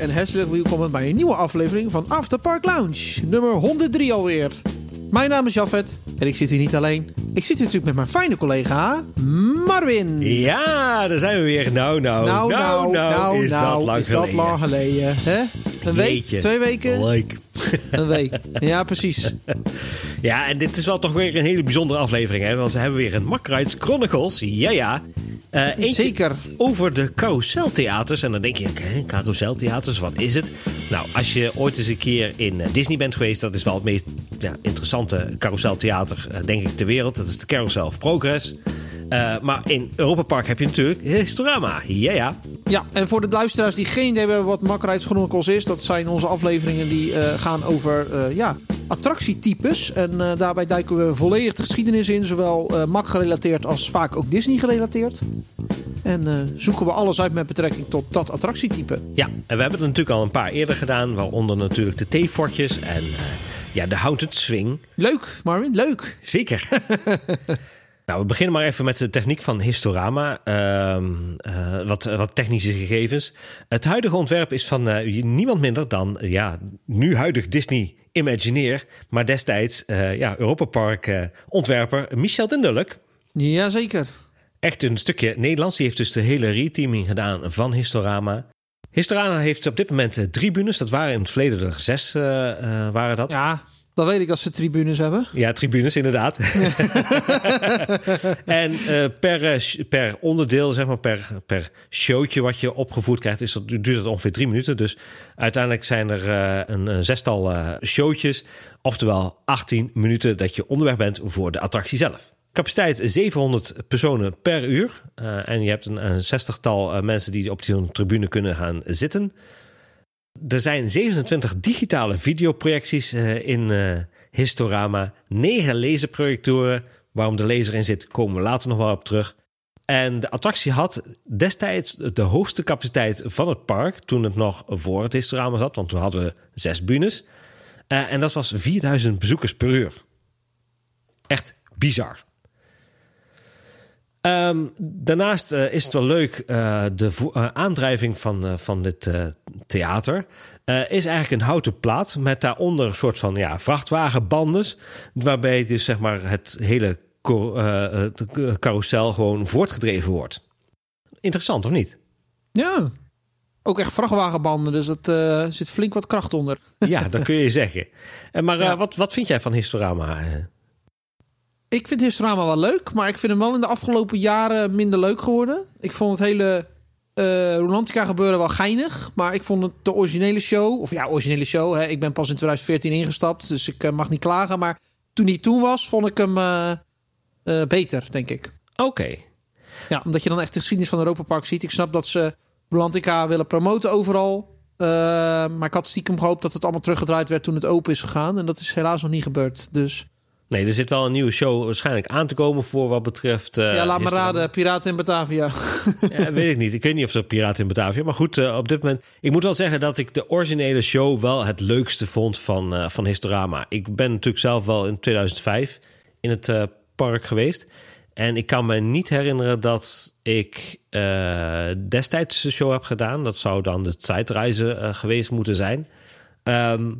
En hartelijk welkom bij een nieuwe aflevering van After Park Lounge, nummer 103 alweer. Mijn naam is Jafet en ik zit hier niet alleen. Ik zit hier natuurlijk met mijn fijne collega Marvin. Ja, daar zijn we weer. Nou, nou, Nou, nou, nou, is nou, dat lang is dat geleden. lang geleden. Hè? Een week? Twee weken? Leuk. Een week. Ja, precies. Ja, en dit is wel toch weer een hele bijzondere aflevering, hè? Want we hebben weer een Makrides Chronicles. Ja, ja. Eentje Zeker. Over de carouseltheaters. En dan denk je, hè, carouseltheaters, wat is het? Nou, als je ooit eens een keer in eh, Disney bent geweest, dat is wel het meest ja, interessante carouseltheater, eh, denk ik, ter wereld. Dat is de Carousel of Progress. Eh, maar in Europa Park heb je natuurlijk Historama. Ja, ja. Ja, en voor de luisteraars die geen idee hebben wat Chronicles is, dat zijn onze afleveringen die eh, gaan over eh, ja, attractietypes. En daarbij duiken we volledig de geschiedenis in, zowel Mak gerelateerd als vaak ook Disney gerelateerd. En zoeken we alles uit met betrekking tot dat attractietype. Ja, en we hebben het natuurlijk al een paar eerder gedaan, waaronder natuurlijk de theefortjes en ja, de Haunted Swing. Leuk, Marvin, leuk. Zeker. nou, we beginnen maar even met de techniek van Historama. Ehm, eh, wat, wat technische gegevens. Het huidige ontwerp is van eh, niemand minder dan, ja, nu huidig Disney Imagineer, maar destijds eh, ja, Europa Park ontwerper Michel den Dulk. Jazeker. Echt een stukje Nederlands. Die heeft dus de hele reteaming gedaan van Historama. Historama heeft op dit moment drie bunes. Dat waren in het verleden er zes, waren dat. Ja, dan weet ik dat ze tribunes hebben. Ja, tribunes inderdaad. en eh, per, eh, per onderdeel, zeg maar, per, per showtje wat je opgevoerd krijgt, is dat, duurt het ongeveer drie minuten. Dus uiteindelijk zijn er eh, een, een zestal showtjes, oftewel 18 minuten dat je onderweg bent voor de attractie zelf. Capaciteit 700 personen per uur. En je hebt een, een zestigtal mensen die op die tribune kunnen gaan zitten. Er zijn 27 digitale videoprojecties eh, in eh, Historama. 9 laserprojectoren. Waarom de laser in zit, komen we later nog wel op terug. En de attractie had destijds de hoogste capaciteit van het park. Toen het nog voor het Historama zat. Want toen hadden we zes bunes. Eh, en dat was 4000 bezoekers per uur. Echt bizar. Ehm, daarnaast eh, is het wel leuk, eh, de eh, aandrijving van, van dit theater is eigenlijk een houten plaat met daaronder een soort van ja, vrachtwagenbandes, waarbij dus zeg maar het hele carousel gewoon voortgedreven wordt. Interessant of niet? Ja. Ook echt vrachtwagenbanden, dus er zit flink wat kracht onder. Ja, dat kun je zeggen. En maar Ja. wat, wat vind jij van Historama? Ik vind Historama wel leuk, maar ik vind hem wel in de afgelopen jaren minder leuk geworden. Ik vond het hele eh Rolantica gebeuren wel geinig, maar ik vond het de originele show, of ja, originele show, hè, ik ben pas in 2014 ingestapt, dus ik eh, mag niet klagen, maar toen hij toen was, vond ik hem eh, beter, denk ik. Oké. Ja, omdat je dan echt de geschiedenis van Europa Park ziet. Ik snap dat ze Rolantica willen promoten overal. maar ik had stiekem gehoopt dat het allemaal teruggedraaid werd toen het open is gegaan. En dat is helaas nog niet gebeurd. Dus Nee, er zit wel een nieuwe show waarschijnlijk aan te komen voor wat betreft. eh, ja, laat me raden. Piraten in Batavia. Ja, weet ik niet. Ik weet niet of ze Piraten in Batavia. Maar goed, eh, op dit moment. Ik moet wel zeggen dat ik de originele show wel het leukste vond van, eh, van Historama. Ik ben natuurlijk zelf wel in 2005 in het park geweest. En ik kan me niet herinneren dat ik destijds de show heb gedaan. Dat zou dan de tijdreizen geweest moeten zijn. Ehm, eh,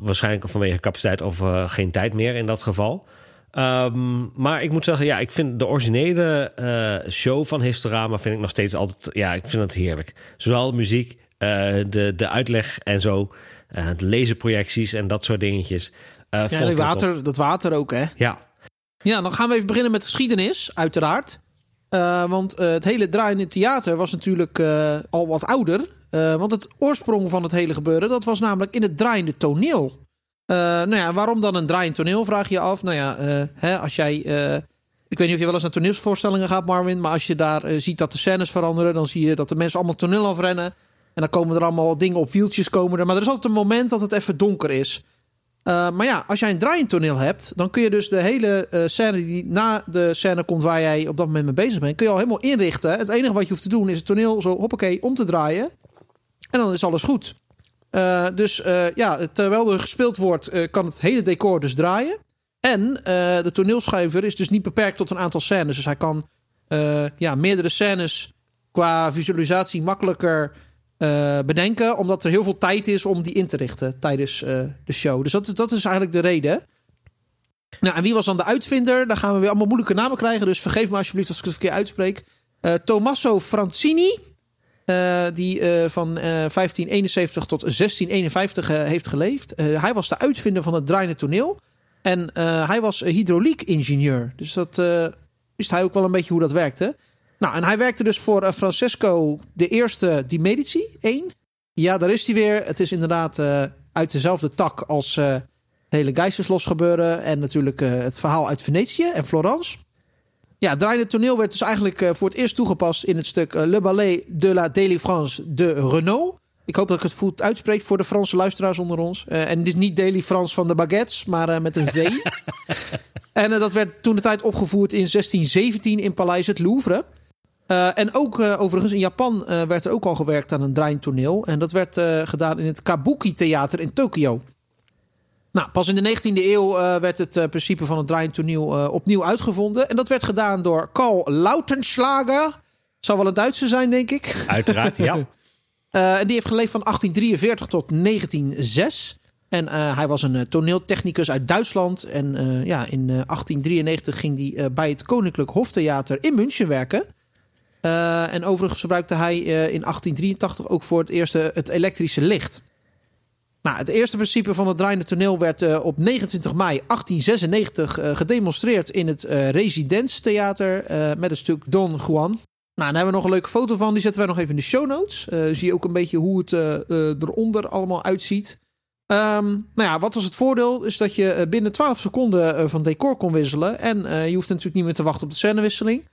waarschijnlijk vanwege capaciteit of eh, geen tijd meer in dat geval. Ehm, maar ik moet zeggen, ja, ik vind de originele eh, show van Historama vind ik nog steeds altijd, ja, ik vind het heerlijk. Zowel de muziek, eh, de, de uitleg en zo, eh, de laserprojecties en dat soort dingetjes. eh, Ja, dat water, dat water ook, hè? Ja, Ja, dan gaan we even beginnen met geschiedenis, uiteraard. Eh, want eh, het hele draaiende theater was natuurlijk eh, al wat ouder. Want het oorsprong van het hele gebeuren, dat was namelijk in het draaiende toneel. Nou ja, waarom dan een draaiend toneel, vraag je je af. Nou ja, hè, als jij... ik weet niet of je wel eens naar toneelsvoorstellingen gaat, Marvin. Maar als je daar ziet dat de scènes veranderen... dan zie je dat de mensen allemaal toneel afrennen. En dan komen er allemaal dingen op wieltjes komen. Maar er is altijd een moment dat het even donker is. Uh, maar ja, als jij een draaiend toneel hebt, dan kun je dus de hele uh, scène die na de scène komt waar jij op dat moment mee bezig bent, kun je al helemaal inrichten. Het enige wat je hoeft te doen is het toneel zo hoppakee om te draaien. En dan is alles goed. Uh, dus ja, terwijl er gespeeld wordt, kan het hele decor dus draaien. En de toneelschuiver is dus niet beperkt tot een aantal scènes. Dus hij kan ja, meerdere scènes qua visualisatie makkelijker bedenken, omdat er heel veel tijd is om die in te richten tijdens de show. Dus dat, dat is eigenlijk de reden. Nou, en wie was dan de uitvinder? Daar gaan we weer allemaal moeilijke namen krijgen. Dus vergeef me alsjeblieft als ik het verkeerd uitspreek. Uh, Tommaso Francini. Die van 1571 tot 1651 heeft geleefd. hij was de uitvinder van het draaiende toneel. En hij was hydrauliek-ingenieur. Dus dat wist hij ook wel een beetje hoe dat werkte. Nou, en hij werkte dus voor Francesco de Eerste di Medici. 1. Ja, daar is hij weer. Het is inderdaad uit dezelfde tak als hele Geisterslos gebeuren. En natuurlijk het verhaal uit Venetië en Florence. Ja, het draaiende toneel werd dus eigenlijk voor het eerst toegepast in het stuk Le Ballet de la Délivrance de Renault. Ik hoop dat ik het goed uitspreek voor de Franse luisteraars onder ons. en het is niet Délivrance van de baguettes, maar met een V. en dat werd toen de tijd opgevoerd in 1617 in Paleis het Louvre. En ook overigens in Japan werd er ook al gewerkt aan een draaiend toneel. En dat werd gedaan in het Kabuki Theater in Tokio. Nou, pas in de 19e eeuw werd het principe van het draaiend toneel uh, opnieuw uitgevonden. En dat werd gedaan door Karl Lautenschlager. Zal wel een Duitser zijn, denk ik. Uiteraard, ja. en die heeft geleefd van 1843 tot 1906. En hij was een toneeltechnicus uit Duitsland. En ja, in 1893 ging hij bij het Koninklijk Hoftheater in München werken. En overigens gebruikte hij in 1883 ook voor het eerst het elektrische licht. Nou, het eerste principe van het draaiende toneel werd uh, op 29 mei 1896 uh, gedemonstreerd in het uh, Residenztheater met het stuk Don Juan. Nou, daar hebben we nog een leuke foto van. Die zetten wij nog even in de show notes. zie je ook een beetje hoe het eronder allemaal uitziet. Um, nou ja, wat was het voordeel? Is dat je binnen 12 seconden van decor kon wisselen. En je hoeft natuurlijk niet meer te wachten op de scènewisseling.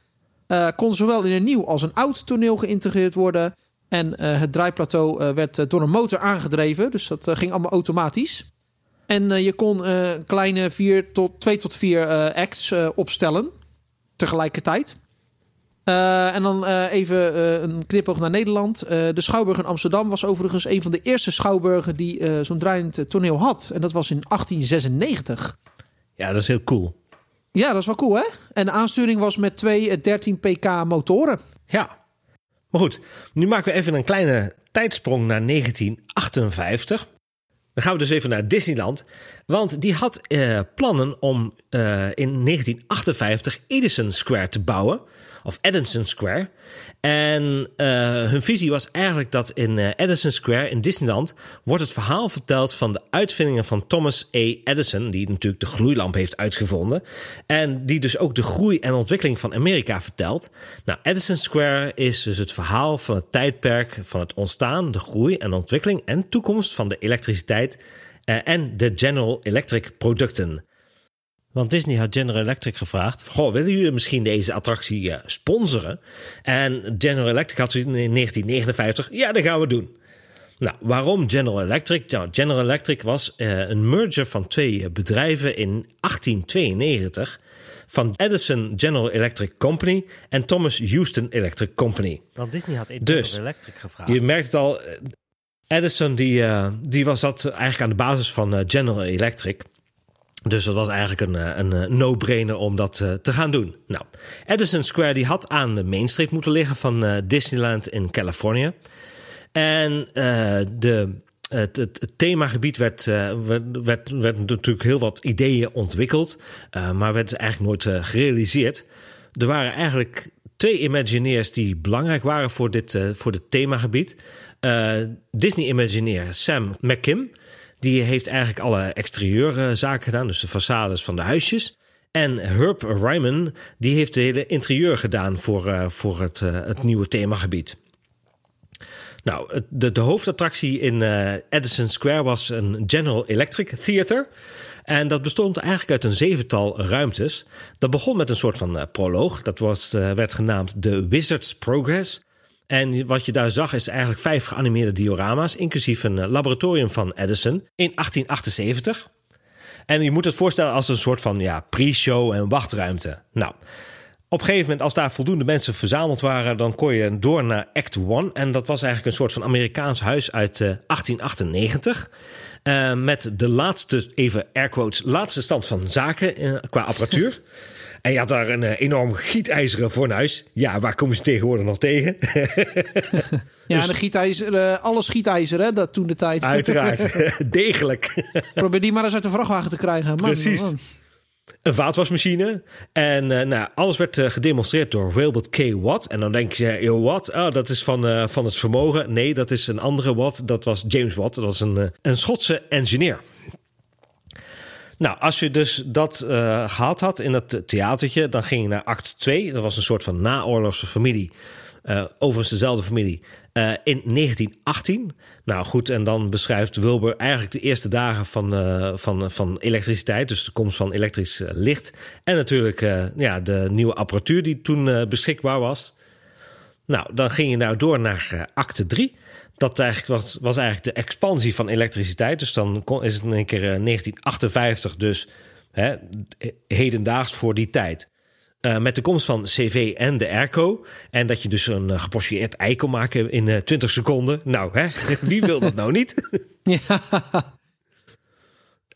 Kon zowel in een nieuw als een oud toneel geïntegreerd worden. En uh, het draaiplateau uh, werd door een motor aangedreven. Dus dat ging allemaal automatisch. En je kon kleine vier tot, twee tot vier acts opstellen. Tegelijkertijd. en dan even een knipoog naar Nederland. de Schouwburg in Amsterdam was overigens een van de eerste schouwburgen die zo'n draaiend toneel had. En dat was in 1896. Ja, dat is heel cool. Ja, dat is wel cool, hè? En de aansturing was met twee 13 pk motoren. Ja, maar goed, nu maken we even een kleine tijdsprong naar 1958. Dan gaan we dus even naar Disneyland. Want die had uh, plannen om uh, in 1958 Edison Square te bouwen of Edison Square. En uh, hun visie was eigenlijk dat in uh, Edison Square in Disneyland wordt het verhaal verteld van de uitvindingen van Thomas A. Edison, die natuurlijk de gloeilamp heeft uitgevonden. En die dus ook de groei en ontwikkeling van Amerika vertelt. Nou, Edison Square is dus het verhaal van het tijdperk van het ontstaan, de groei en ontwikkeling en toekomst van de elektriciteit en de General Electric producten. Want Disney had General Electric gevraagd: Goh, willen jullie misschien deze attractie uh, sponsoren? En General Electric had in 1959: Ja, dat gaan we doen. Nou, waarom General Electric? Nou, General Electric was uh, een merger van twee bedrijven in 1892 van Edison General Electric Company en Thomas Houston Electric Company. Want Disney had General dus, Electric gevraagd. Je merkt het al, Edison die, uh, die was dat eigenlijk aan de basis van General Electric. Dus dat was eigenlijk een, eh, een, eh, no-brainer om dat uh, te gaan doen. Nou, Edison Square die had aan de mainstreep moeten liggen van Disneyland in Californië. En de, het, het, themagebied werd, werd, werd, natuurlijk heel wat ideeën ontwikkeld, maar werd eigenlijk nooit gerealiseerd. Er waren eigenlijk twee Imagineers die belangrijk waren voor dit, voor dit themagebied. Disney Imagineer Sam McKim die heeft eigenlijk alle exterieurzaken gedaan, dus de façades van de huisjes. En Herb Ryman, die heeft de hele interieur gedaan voor, uh, voor het, uh, het nieuwe themagebied. Nou, de, de hoofdattractie in uh, Edison Square was een General Electric Theater. En dat bestond eigenlijk uit een zevental ruimtes. Dat begon met een soort van proloog. Dat was, werd genaamd The Wizard's Progress. En wat je daar zag is eigenlijk vijf geanimeerde diorama's, inclusief een eh, laboratorium van Edison in 1878. En je moet het voorstellen als een soort van ja, pre-show en wachtruimte. Nou, op een gegeven moment, als daar voldoende mensen verzameld waren, dan kon je door naar Act One. En dat was eigenlijk een soort van Amerikaans huis uit uh, 1898. Uh, met de laatste, even air quotes, laatste stand van zaken qua apparatuur. En je had daar een enorm gietijzeren fornuis. Ja, waar kom je tegenwoordig nog tegen? ja, dus... de gietijzer, alles gietijzer, hè, dat toen de tijd. Uiteraard, degelijk. Probeer die maar eens uit de vrachtwagen te krijgen. Man, Precies. Man een vaatwasmachine. En uh, nou, alles werd uh, gedemonstreerd door Wilbert K. Watt. En dan denk je, yo, wat? Oh, dat is van, uh, van het vermogen. Nee, dat is een andere Watt. Dat was James Watt. Dat was een, een Schotse engineer. Nou, als je dus dat gehad had in het theatertje, dan ging je naar act 2. Dat was een soort van naoorlogse familie. overigens dezelfde familie. Uh, in 1918. Nou goed, en dan beschrijft Wilbur eigenlijk de eerste dagen van, uh, van, van elektriciteit. Dus de komst van elektrisch uh, licht. En natuurlijk ja, de nieuwe apparatuur die toen beschikbaar was. Nou, dan ging je nou door naar acte 3. Dat eigenlijk was, was eigenlijk de expansie van elektriciteit. Dus dan kon, is het in een keer 1958, dus hè, hedendaags voor die tijd. Uh, met de komst van CV en de airco. En dat je dus een uh, gepocheerd ei kon maken in uh, 20 seconden. Nou, hè? wie wil dat nou niet? ja.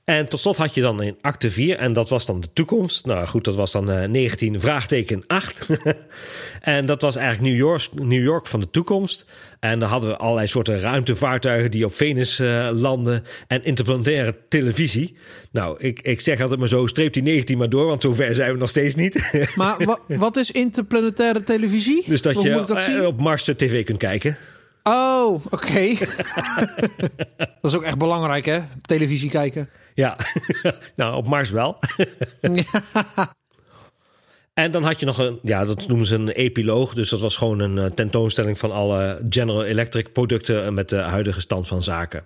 En tot slot had je dan in acte 4, en dat was dan de toekomst. Nou goed, dat was dan uh, 19 vraagteken 8. en dat was eigenlijk New York, New York van de toekomst. En dan hadden we allerlei soorten ruimtevaartuigen die op Venus uh, landen. En interplanetaire televisie. Nou, ik, ik zeg altijd maar zo, streep die 19 maar door, want zover zijn we nog steeds niet. maar wa wat is interplanetaire televisie? Dus dat je dat uh, op Mars de tv kunt kijken. Oh, oké. dat is ook echt belangrijk, hè? Televisie kijken. Ja, nou op Mars wel. En dan had je nog een, ja, dat noemen ze een epiloog. Dus dat was gewoon een eh, tentoonstelling van alle General Electric producten met de huidige stand van zaken.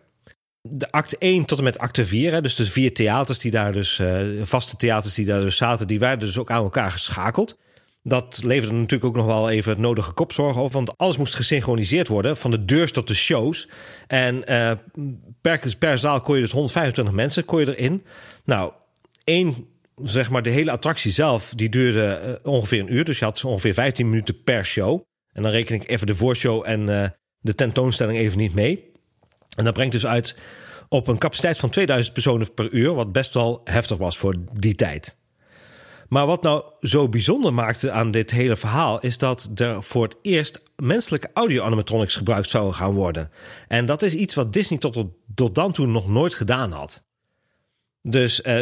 De acte 1 tot en met acte 4, hè, dus de vier theaters die daar dus, uh, vaste theaters die daar dus zaten, die werden dus ook aan elkaar geschakeld. Dat leverde natuurlijk ook nog wel even het nodige kopzorgen op. Want alles moest gesynchroniseerd worden. Van de deurs tot de shows. En uh, per, per zaal kon je dus 125 mensen kon je erin. Nou, één, zeg maar, de hele attractie zelf, die duurde uh, ongeveer een uur. Dus je had ongeveer 15 minuten per show. En dan reken ik even de voorshow en uh, de tentoonstelling even niet mee. En dat brengt dus uit op een capaciteit van 2000 personen per uur. Wat best wel heftig was voor die tijd. Maar wat nou zo bijzonder maakte aan dit hele verhaal is dat er voor het eerst menselijke audio-animatronics gebruikt zouden gaan worden. En dat is iets wat Disney tot, tot dan toe nog nooit gedaan had. Dus uh,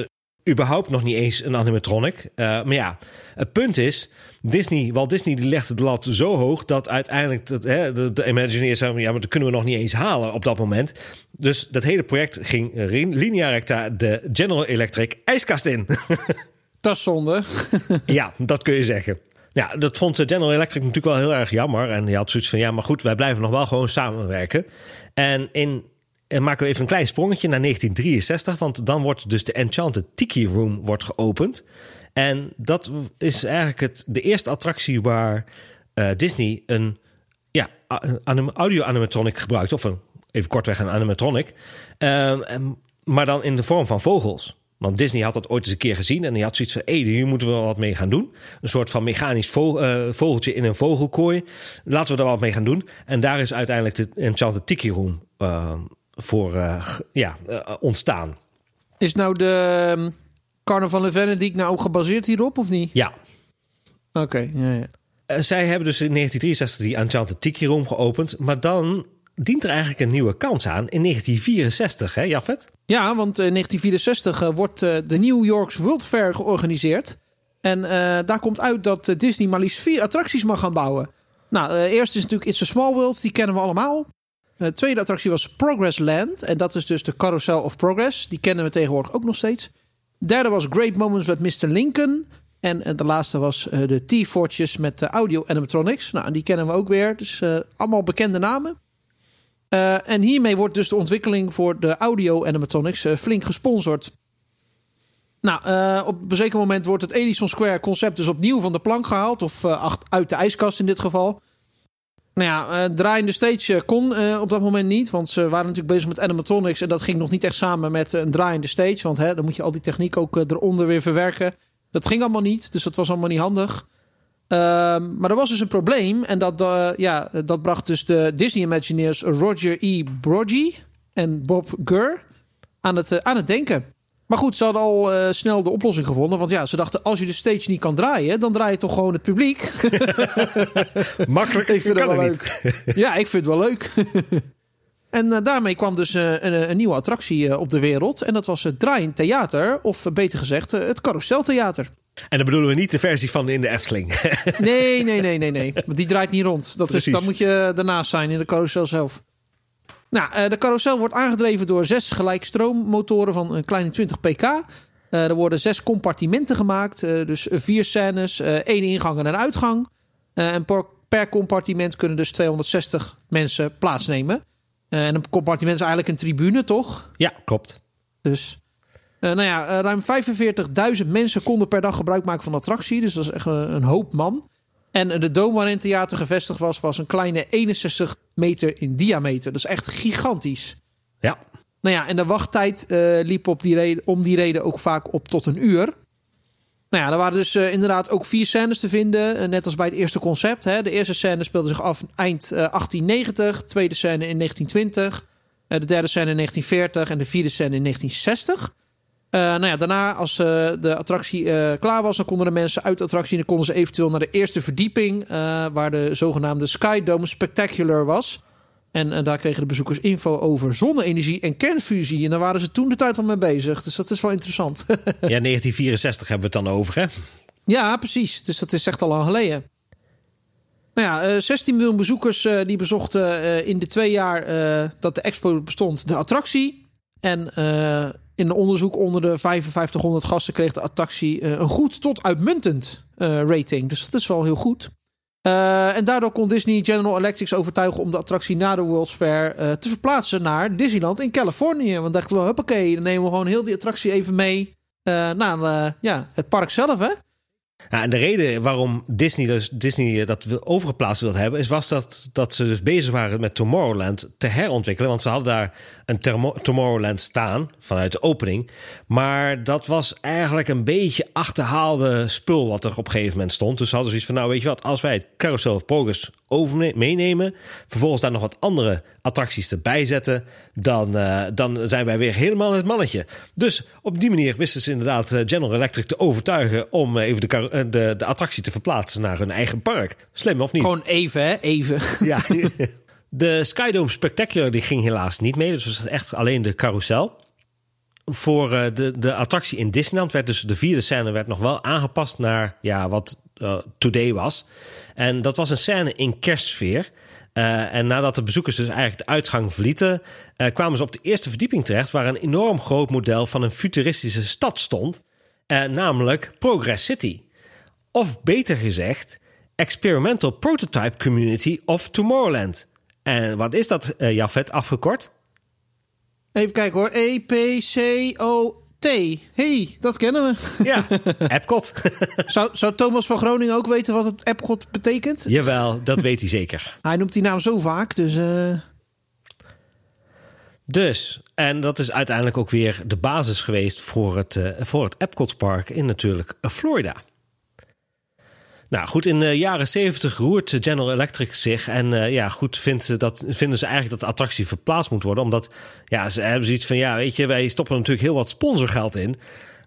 überhaupt nog niet eens een animatronic. Uh, maar ja, het punt is, Disney, Walt Disney die legde de lat zo hoog dat uiteindelijk hè, de, de Imagineers zeiden, ja, maar dat kunnen we nog niet eens halen op dat moment. Dus dat hele project ging linea recta de General Electric ijskast in. Dat is zonde. ja, dat kun je zeggen. Ja, dat vond General Electric natuurlijk wel heel erg jammer. En die had zoiets van, ja, maar goed, wij blijven nog wel gewoon samenwerken. En in en maken we even een klein sprongetje naar 1963, want dan wordt dus de Enchanted Tiki Room wordt geopend. En dat is eigenlijk het, de eerste attractie waar uh, Disney een ja, audio-animatronic gebruikt. Of een, even kortweg een animatronic. Uh, maar dan in de vorm van vogels. Want Disney had dat ooit eens een keer gezien en die had zoiets van: hé, hier moeten we wel wat mee gaan doen. Een soort van mechanisch eh, vogeltje in een vogelkooi. Laten we daar wat mee gaan doen. En daar is uiteindelijk de Enchanted Tiki Room uh, voor uh, ja, ontstaan. Is nou de um, Carnaval in nou ook gebaseerd hierop of niet? Ja. Oké, ja, ja. zij hebben dus in 1963 die Enchanted Tiki Room geopend. Maar dan dient er eigenlijk een nieuwe kans aan in 1964, hè Jaffet? Ja, want in 1964 uh, wordt uh, de New York's World Fair georganiseerd. En uh, daar komt uit dat Disney maar liefst vier attracties mag gaan bouwen. Nou, eerst is natuurlijk It's a Small World, die kennen we allemaal. De tweede attractie was Progress Land. En dat is dus de Carousel of Progress. Die kennen we tegenwoordig ook nog steeds. De derde was Great Moments with Mr. Lincoln. En de laatste was de T-Fortjes met audio animatronics. Nou, die kennen we ook weer. Dus allemaal bekende namen. Uh, en hiermee wordt dus de ontwikkeling voor de audio animatronics uh, flink gesponsord. Nou, uh, op een zeker moment wordt het Edison Square concept dus opnieuw van de plank gehaald. Of uit de ijskast in dit geval. Nou ja, draaiende stage kon op dat moment niet. Want ze waren natuurlijk bezig met animatronics. En dat ging nog niet echt samen met een draaiende stage. Want hè, dan moet je al die techniek ook eronder weer verwerken. Dat ging allemaal niet. Dus dat was allemaal niet handig. Um, maar er was dus een probleem. En dat, uh, ja, dat bracht dus de Disney Imagineers Roger E. Broggie en Bob Gurr aan het, uh, aan het denken. Maar goed, ze hadden al uh, snel de oplossing gevonden. Want ja, ze dachten, als je de stage niet kan draaien... dan draai je toch gewoon het publiek. Makkelijk, ik vind het wel leuk. ja, ik vind het wel leuk. en uh, daarmee kwam dus uh, een, een, nieuwe attractie op de wereld. En dat was het Draaiend Theater. Of beter gezegd, het Carouseltheater. En dan bedoelen we niet de versie van in de Efteling. nee, nee, nee, nee, nee. Want die draait niet rond. Dat is, dan moet je daarnaast zijn in de carousel zelf. Nou, eh, de carousel wordt aangedreven door zes gelijkstroommotoren van een kleine 20 pk. Uh, er worden zes compartimenten gemaakt. Uh, dus vier scènes, één ingang en een uitgang. en per, per, compartiment kunnen dus 260 mensen plaatsnemen. en een compartiment is eigenlijk een tribune, toch? Ja, klopt. Dus uh, nou ja, uh, ruim 45.000 mensen konden per dag gebruik maken van de attractie. Dus dat is echt een, een hoop man. En de dome waarin het theater gevestigd was, was een kleine 61 meter in diameter. Dat is echt gigantisch. Ja. Nou ja, en de wachttijd uh, liep op die reden, om die reden ook vaak op tot een uur. Nou ja, er waren dus uh, inderdaad ook vier scènes te vinden. Uh, net als bij het eerste concept. Hè. De eerste scène speelde zich af eind 1890. Tweede scène in 1920. de derde scène in 1940. En de vierde scène in 1960. Uh, nou ja, daarna, als uh, de attractie uh, klaar was, dan konden de mensen uit de attractie. En dan konden ze eventueel naar de eerste verdieping, waar de zogenaamde Sky Dome Spectacular was. En daar kregen de bezoekers info over zonne-energie en kernfusie. En daar waren ze toen de tijd al mee bezig. Dus dat is wel interessant. ja, 1964 hebben we het dan over, hè? Ja, precies. Dus dat is echt al lang geleden. Nou ja, 16 miljoen bezoekers die bezochten in de twee jaar dat de expo bestond de attractie. En in onderzoek onder de 5500 gasten kreeg de attractie uh, een goed tot uitmuntend uh, rating. Dus dat is wel heel goed. Uh, en daardoor kon Disney General Electric overtuigen om de attractie na de World's Fair te verplaatsen naar Disneyland in Californië. Want dachten we, oké, dan nemen we gewoon heel die attractie even mee naar ja, het park zelf, hè? Ja, en de reden waarom Disney, dus Disney dat overgeplaatst wilde hebben, is was dat, dat ze dus bezig waren met Tomorrowland te herontwikkelen. Want ze hadden daar een Tomorrowland staan vanuit de opening. Maar dat was eigenlijk een beetje achterhaalde spul wat er op een gegeven moment stond. Dus ze hadden zoiets van, nou weet je wat, als wij het Carousel of Progress over meenemen, vervolgens daar nog wat andere attracties erbij zetten, dan, uh, dan zijn wij weer helemaal het mannetje. Dus op die manier wisten ze inderdaad eh, General Electric te overtuigen om eh, even de, de, de attractie te verplaatsen naar hun eigen park. Slim of niet? Gewoon even, hè? Even. Ja. De Skydome Spectacular die ging helaas niet mee. Dus het was echt alleen de carousel. Voor de, de attractie in Disneyland werd dus de vierde scène werd nog wel aangepast naar ja, wat uh, Today was. En dat was een scène in kerstsfeer. Uh, en nadat de bezoekers dus eigenlijk de uitgang verlieten, uh, kwamen ze op de eerste verdieping terecht, waar een enorm groot model van een futuristische stad stond, uh, namelijk Progress City. Of beter gezegd, Experimental Prototype Community of Tomorrowland. En wat is dat, Jafet, afgekort? Even kijken hoor. EPCO T. hey, dat kennen we. Ja, Epcot. zou, zou Thomas van Groningen ook weten wat het Epcot betekent? Jawel, dat weet hij zeker. hij noemt die naam zo vaak, dus... Uh... Dus, en dat is uiteindelijk ook weer de basis geweest voor het, uh, voor het Epcot Park in natuurlijk Florida. Nou goed, in de jaren 70 roert General Electric zich. En uh, ja, goed, vindt dat, vinden ze eigenlijk dat de attractie verplaatst moet worden. Omdat ja, ze hebben zoiets van: ja, weet je, wij stoppen natuurlijk heel wat sponsorgeld in.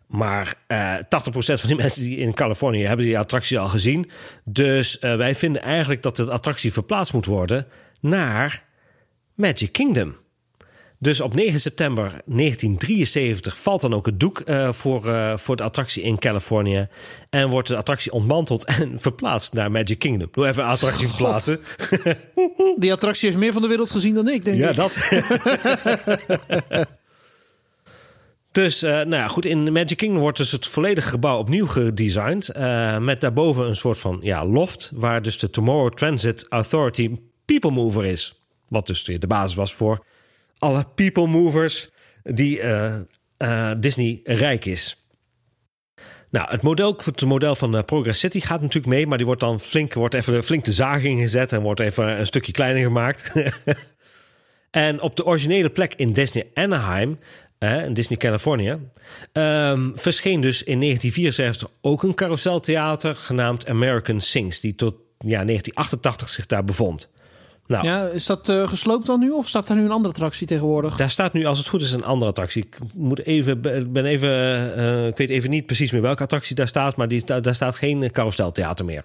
Maar uh, 80% van die mensen die in Californië hebben die attractie al gezien. Dus wij vinden eigenlijk dat de attractie verplaatst moet worden naar Magic Kingdom. Dus op 9 september 1973 valt dan ook het doek uh, voor, uh, voor de attractie in Californië. En wordt de attractie ontmanteld en verplaatst naar Magic Kingdom. Doe even een attractie verplaatsen. Die attractie heeft meer van de wereld gezien dan ik, denk ja, ik. Ja, dat. dus, uh, nou ja, goed. In Magic Kingdom wordt dus het volledige gebouw opnieuw gedesigned. met daarboven een soort van ja, loft. Waar dus de Tomorrow Transit Authority People Mover is. Wat dus de basis was voor alle people movers die uh, uh, Disney rijk is. Nou, het model, het model van uh, Progress City gaat natuurlijk mee, maar die wordt dan flink, wordt even flink de zaag ingezet en wordt even een stukje kleiner gemaakt. en op de originele plek in Disney Anaheim, in Disney California, um, verscheen dus in 1974 ook een carouseltheater genaamd American Sings, die tot ja, 1988 zich daar bevond. Nou, Ja, is dat eh, gesloopt dan nu of staat er nu een andere attractie tegenwoordig? daar staat nu, als het goed is, een andere attractie. Ik moet even, ben even, eh, ik weet even niet precies meer welke attractie daar staat, maar die, sta- daar staat geen carouseltheater meer.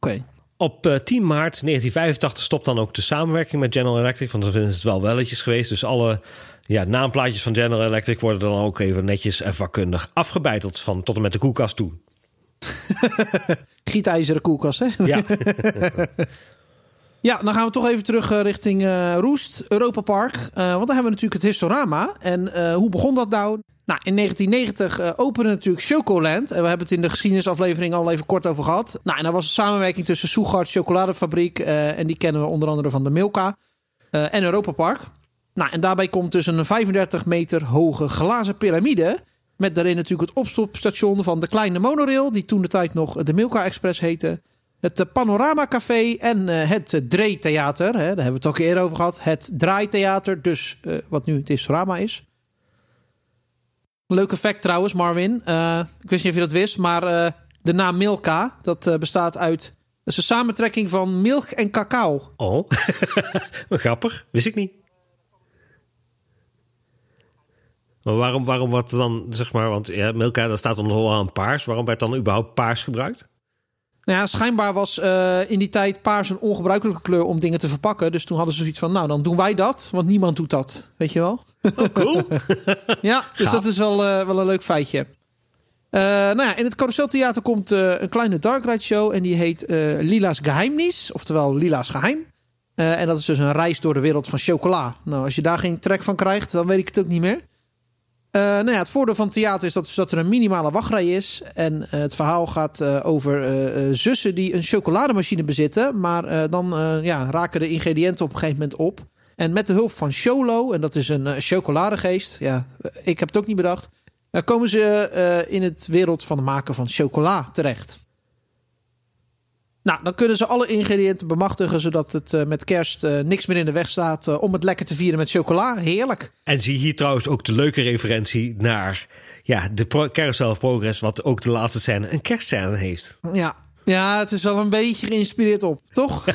Oké. Op eh, 10 maart 1985 stopt dan ook de samenwerking met General Electric. Want dan is het wel welletjes geweest. Dus alle ja, naamplaatjes van General Electric worden dan ook even netjes en vakkundig afgebeiteld. Van tot en met de koelkast toe. Gietijzeren koelkast, hè? Ja, Ja, dan gaan we toch even terug eh, richting eh, Roest, Europa Park. Eh, want dan hebben we natuurlijk het Historama. En hoe begon dat nou? Nou, in 1990 eh, opende natuurlijk Chocoland. En we hebben het in de geschiedenisaflevering al even kort over gehad. Nou, en dat was een samenwerking tussen Soegard Chocoladefabriek. en die kennen we onder andere van de Milka. en Europa Park. Nou, en daarbij komt dus een 35 meter hoge glazen piramide. Met daarin natuurlijk het opstopstation van de kleine monorail. Die toen de tijd nog de Milka Express heette. Het Panorama Café en eh, het Dreetheater. Hè, daar hebben we het ook eerder over gehad. Het Draaitheater, dus eh, wat nu het Historama is. Leuke fact trouwens, Marvin. Eh, ik wist niet of je dat wist, maar de naam Milka, dat bestaat uit... Dat is een samentrekking van milk en cacao. oh, grappig. Wist ik niet. Maar waarom, waarom wordt dan, zeg maar, want ja, Milka, daar staat nog aan paars. Waarom werd dan überhaupt paars gebruikt? Nou ja, schijnbaar was eh, in die tijd paars een ongebruikelijke kleur om dingen te verpakken. Dus toen hadden ze zoiets van, nou dan doen wij dat, want niemand doet dat. Weet je wel? Oh, cool. Ja, dus Gaaf. dat is wel, eh, wel een leuk feitje. Eh, nou ja, in het Carouseltheater komt een kleine dark ride show en die heet Lila's Geheimnis, oftewel Lila's Geheim. Eh, en dat is dus een reis door de wereld van chocola. Nou, als je daar geen trek van krijgt, dan weet ik het ook niet meer. Eh, nou ja, het voordeel van theater is dat, dat er een minimale wachtrij is. En eh, het verhaal gaat eh, over zussen die een chocolademachine bezitten. Maar dan ja, raken de ingrediënten op een gegeven moment op. En met de hulp van Cholo, en dat is een chocoladegeest. Ja, ik heb het ook niet bedacht. Dan komen ze in het wereld van het maken van chocola terecht. Nou, dan kunnen ze alle ingrediënten bemachtigen, zodat het eh, met kerst eh, niks meer in de weg staat eh, om het lekker te vieren met chocola. Heerlijk. En zie hier trouwens ook de leuke referentie naar ja, de pro Carousel Progress, wat ook de laatste scène een kerstscène heeft. Ja. ja, het is wel een beetje geïnspireerd op, toch?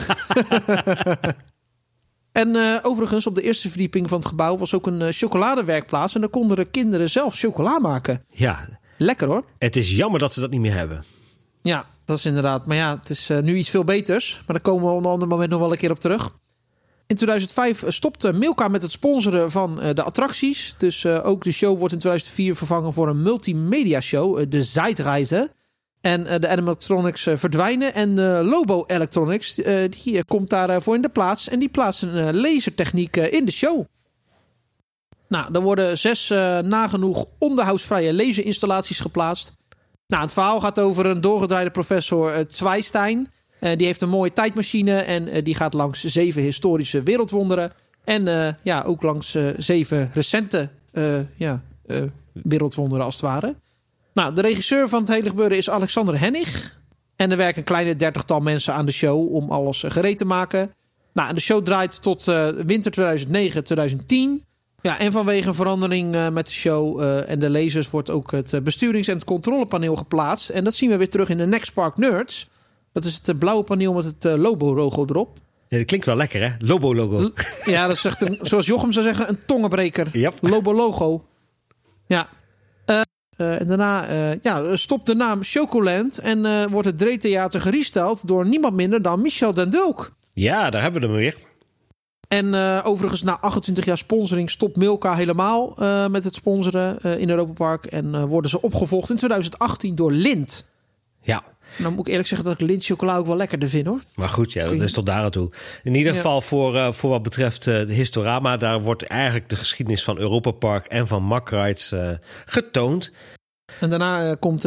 en overigens, op de eerste verdieping van het gebouw was ook een chocoladewerkplaats. En daar konden de kinderen zelf chocola maken. Ja, Lekker hoor. het is jammer dat ze dat niet meer hebben. Ja, dat is inderdaad. Maar ja, het is eh, nu iets veel beters. Maar daar komen we op een ander moment nog wel een keer op terug. In 2005 stopte Milka met het sponsoren van eh, de attracties. Dus eh, ook de show wordt in 2004 vervangen voor een multimedia show, de Zeitreise. En de animatronics verdwijnen. En Lobo Electronics die komt daarvoor in de plaats. En die plaatsen een lasertechniek in de show. Nou, er worden zes nagenoeg onderhoudsvrije laserinstallaties geplaatst. Nou, het verhaal gaat over een doorgedraaide professor uh, die heeft een mooie tijdmachine en eh, die gaat langs zeven historische wereldwonderen. En ja, ook langs zeven recente ja, wereldwonderen als het ware. Nou, de regisseur van het hele gebeuren is Alexander Hennig. En er werken een kleine dertigtal mensen aan de show om alles gereed te maken. Nou, en de show draait tot winter 2009-2010. Ja, en vanwege een verandering eh, met de show eh, en de lasers wordt ook het eh, besturings- en het controlepaneel geplaatst. En dat zien we weer terug in de Next Park Nerds. Dat is het blauwe paneel met het Lobo-logo erop. Ja, dat klinkt wel lekker, hè? Lobo-logo. Ja, dat is echt, een, zoals Jochem zou zeggen, een tongenbreker. Yep. Lobo-logo. Ja. En daarna ja, stopt de naam Chocoland en wordt het Dreetheater geresteld door niemand minder dan Michel den Dulk. Ja, daar hebben we hem weer. En eh, overigens, na 28 jaar sponsoring stopt Milka helemaal eh, met het sponsoren eh, in Europa Park. En worden ze opgevolgd in 2018 door Lind. Ja. Nou moet ik eerlijk zeggen dat ik Lind chocola ook wel lekkerder vind hoor. Maar goed, ja, dat is tot daar aan toe. In ieder Ja. geval voor, voor wat betreft de Historama... daar wordt eigenlijk de geschiedenis van Europa Park en van Mack Rides getoond. En daarna komt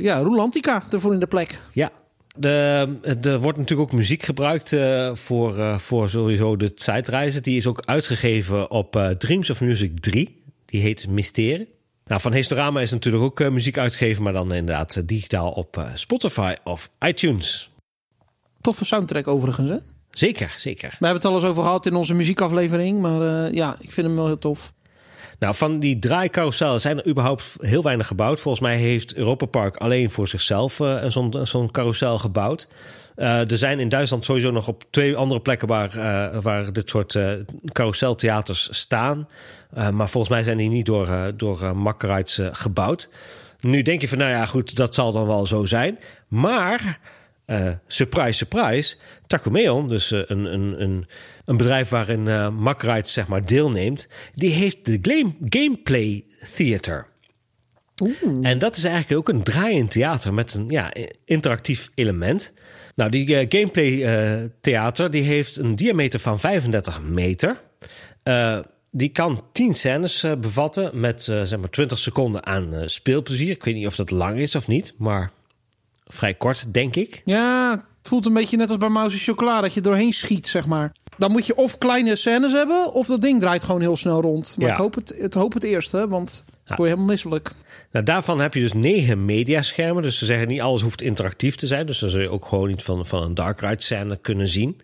ja, Rolantica ervoor in de plek. Ja. De, er wordt natuurlijk ook muziek gebruikt eh, voor, eh, voor sowieso de tijdreizen. Die is ook uitgegeven op eh, Dreams of Music 3. Die heet Mysterie. Nou, van Historama is natuurlijk ook muziek uitgegeven... maar dan inderdaad digitaal op Spotify of iTunes. Toffe soundtrack overigens hè. Zeker, zeker. We hebben het al eens over gehad in onze muziekaflevering. Maar ja, ik vind hem wel heel tof. Nou, van die draaicarousel zijn er überhaupt heel weinig gebouwd. Volgens mij heeft Europa Park alleen voor zichzelf uh, zo'n carousel gebouwd. Uh, er zijn in Duitsland sowieso nog op twee andere plekken waar, uh, waar dit soort uh, carouseltheaters staan. maar volgens mij zijn die niet door, door gebouwd. Nu denk je van, nou ja, goed, dat zal dan wel zo zijn. Maar, surprise, surprise, Takumeon, dus een, een, een, een bedrijf waarin uh, zeg maar deelneemt, die heeft de game, Gameplay Theater. En dat is eigenlijk ook een draaiend theater met een ja, interactief element. Nou, die uh, gameplay uh, theater die heeft een diameter van 35 meter. Uh, die kan 10 scènes bevatten met zeg maar 20 seconden aan speelplezier. Ik weet niet of dat lang is of niet, maar vrij kort, denk ik. Ja, het voelt een beetje net als bij Mouse Chocola, dat je doorheen schiet, zeg maar. Dan moet je of kleine scènes hebben, of dat ding draait gewoon heel snel rond. Maar ja. ik hoop het, het, hoop het eerste, want ik word helemaal misselijk. Nou, daarvan heb je dus negen mediaschermen. Dus ze zeggen niet alles hoeft interactief te zijn. Dus dan zul je ook gewoon iets van, van een dark ride scène kunnen zien.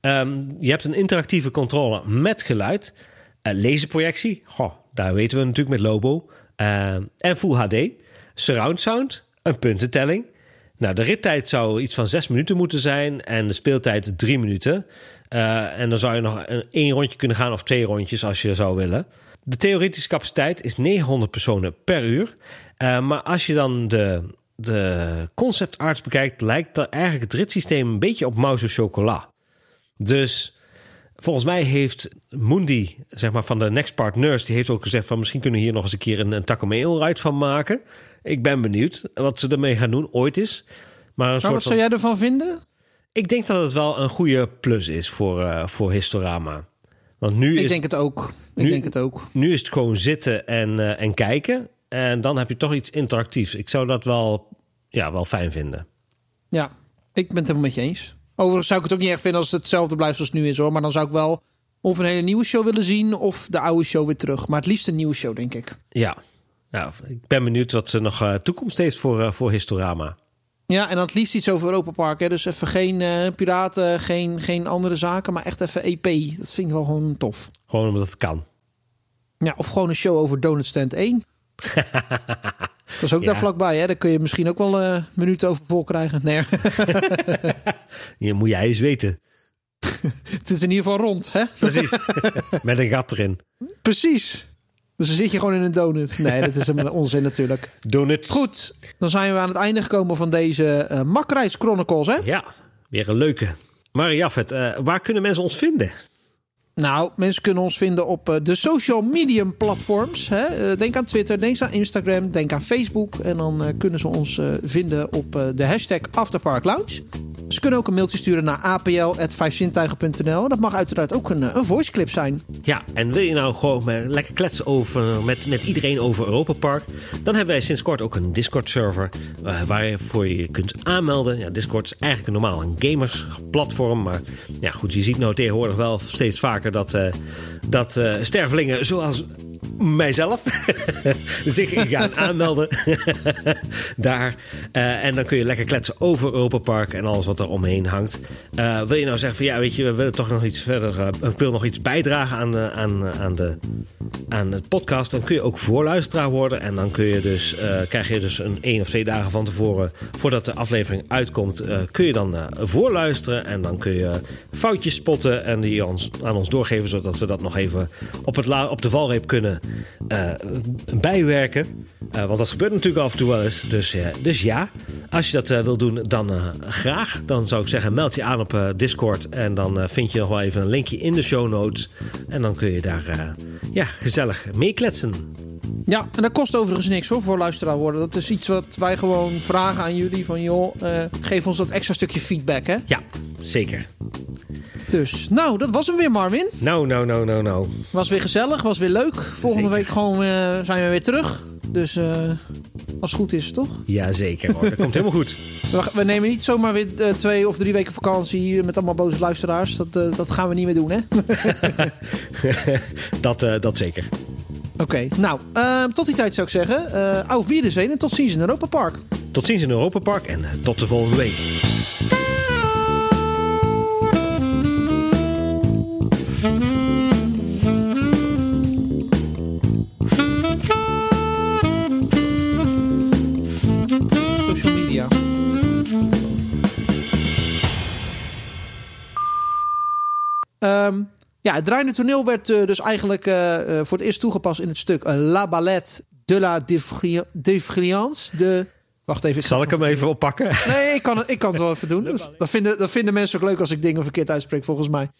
Um, je hebt een interactieve controller met geluid. Uh, laserprojectie, Goh, daar weten we natuurlijk met Lobo. Uh, en Full HD. Surround sound, een puntentelling. Nou, de rittijd zou iets van zes minuten moeten zijn en de speeltijd drie minuten. Uh, en dan zou je nog een, één rondje kunnen gaan of twee rondjes als je zou willen. De theoretische capaciteit is 900 personen per uur. Uh, maar als je dan de, de concept arts bekijkt, lijkt er eigenlijk het ritssysteem een beetje op Mouse Chocolat. Dus volgens mij heeft Mundi, zeg maar van de Next Part Nurse, die heeft ook gezegd van misschien kunnen we hier nog eens een keer een, een ride van maken. Ik ben benieuwd wat ze ermee gaan doen, ooit is. Maar een nou, wat zou jij ervan vinden? Ik denk dat het wel een goede plus is voor, uh, voor Historama. Want nu ik is, denk het ook. Ik nu, denk het ook. Nu is het gewoon zitten en, uh, en kijken. En dan heb je toch iets interactiefs. Ik zou dat wel, ja, wel fijn vinden. Ja, ik ben het helemaal met je eens. Overigens zou ik het ook niet erg vinden als het hetzelfde blijft zoals het nu is hoor. Maar dan zou ik wel of een hele nieuwe show willen zien of de oude show weer terug. Maar het liefst een nieuwe show, denk ik. Ja, nou, ik ben benieuwd wat ze nog uh, toekomst heeft voor, uh, voor Historama. Ja, en dan het liefst iets over Europa Park. Hè? Dus even geen uh, piraten, geen, geen andere zaken, maar echt even EP. Dat vind ik wel gewoon tof. Gewoon omdat het kan. Ja, of gewoon een show over Donut Stand 1. dat is ook ja. daar vlakbij, hè? Daar kun je misschien ook wel een uh, minuut over vol krijgen. Nee. Je moet jij eens weten. het is in ieder geval rond, hè? Precies. Met een gat erin. Precies. Dus dan zit je gewoon in een donut. Nee, dat is een onzin natuurlijk. Donut. Goed, dan zijn we aan het einde gekomen van deze uh, Makrijs Chronicles, hè? Ja, weer een leuke. Maar Jafet, uh, waar kunnen mensen ons vinden? Nou, mensen kunnen ons vinden op uh, de social media platforms. Hè? Uh, denk aan Twitter, denk aan Instagram, denk aan Facebook. En dan uh, kunnen ze ons vinden op de hashtag Afterpark Lounge. Ze kunnen ook een mailtje sturen naar apl.vijfzintuigen.nl. Dat mag uiteraard ook een, een voice clip zijn. Ja, en wil je nou gewoon lekker kletsen over, met, met iedereen over Europa Park? Dan hebben wij sinds kort ook een Discord-server uh, waarvoor je je kunt aanmelden. Ja, Discord is eigenlijk normaal een gamersplatform. Maar ja, goed, je ziet nou tegenwoordig wel steeds vaker dat, uh, dat uh, stervelingen zoals mijzelf zich gaan aanmelden daar. Uh, en dan kun je lekker kletsen over Europa Park en alles wat er omheen hangt. Uh, wil je nou zeggen van ja, weet je, we willen toch nog iets verder. Uh, ik wil nog iets bijdragen aan, de, aan, aan, de, aan het podcast. Dan kun je ook voorluisteraar worden. En dan kun je dus, krijg je dus een één of twee dagen van tevoren, voordat de aflevering uitkomt, kun je dan voorluisteren. En dan kun je foutjes spotten en die ons, aan ons doorgeven, zodat we dat nog even op, het la, op de valreep kunnen uh, bijwerken. Uh, want dat gebeurt natuurlijk af en toe wel eens. Dus, dus ja, als je dat wil doen, dan graag. Dan zou ik zeggen, meld je aan op Discord. En dan vind je nog wel even een linkje in de show notes. En dan kun je daar ja, gezellig meekletsen. Ja, en dat kost overigens niks hoor, voor luisteraar worden. Dat is iets wat wij gewoon vragen aan jullie. Van joh, geef ons dat extra stukje feedback hè. Ja, zeker. Dus, nou, dat was hem weer, Marvin. Nou, nou, nou, nou, nou. Was weer gezellig, was weer leuk. Volgende week gewoon, uh, zijn we weer terug. Dus uh, als het goed is, toch? Ja, zeker. Hoor. Dat komt helemaal goed. We, we, nemen niet zomaar weer uh, twee of drie weken vakantie met allemaal boze luisteraars. Dat, dat gaan we niet meer doen, hè? dat, dat zeker. Oké, okay, nou, tot die tijd zou ik zeggen. Uh, au Wiedersehen en tot ziens in Europa Park. Tot ziens in Europa Park en tot de volgende week. Social media. Ehm, ja, het draaiende toneel werd eh, dus eigenlijk eh, eh, voor het eerst toegepast in het stuk La Ballet de la Defriance. De... Wacht even. Zal ik hem even oppakken? Nee, ik kan, het, ik kan het wel even doen. Dus dat, vinden, dat vinden mensen ook leuk als ik dingen verkeerd uitspreek, volgens mij.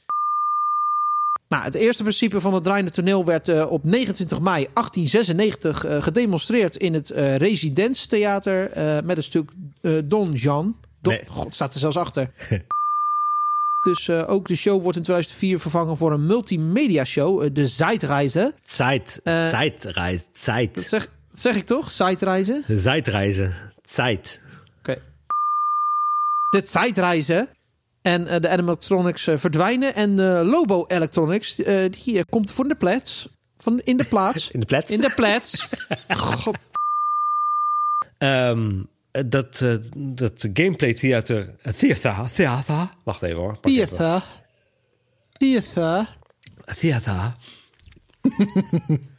Nou, het eerste principe van het draaiende toneel werd uh, op 29 mei 1896 uh, gedemonstreerd in het uh, met het stuk Don Jean. Don, nee. God, staat er zelfs achter. dus ook de show wordt in 2004 vervangen voor een multimedia show, de Zeitreise. Zeit, Zeit. Dat zeg, dat zeg ik toch? Zeitreise? Zeitreise, Zeit. Oké. Okay. De Zeitreise en uh, de animatronics uh, verdwijnen. En uh, Lobo Electronics, die komt voor de plaats. Van, in de plaats. in de plaats? In de plaats. God. Um, dat, dat gameplay theater... Theater. Theater. Wacht even hoor. Theater. Theater. Theater.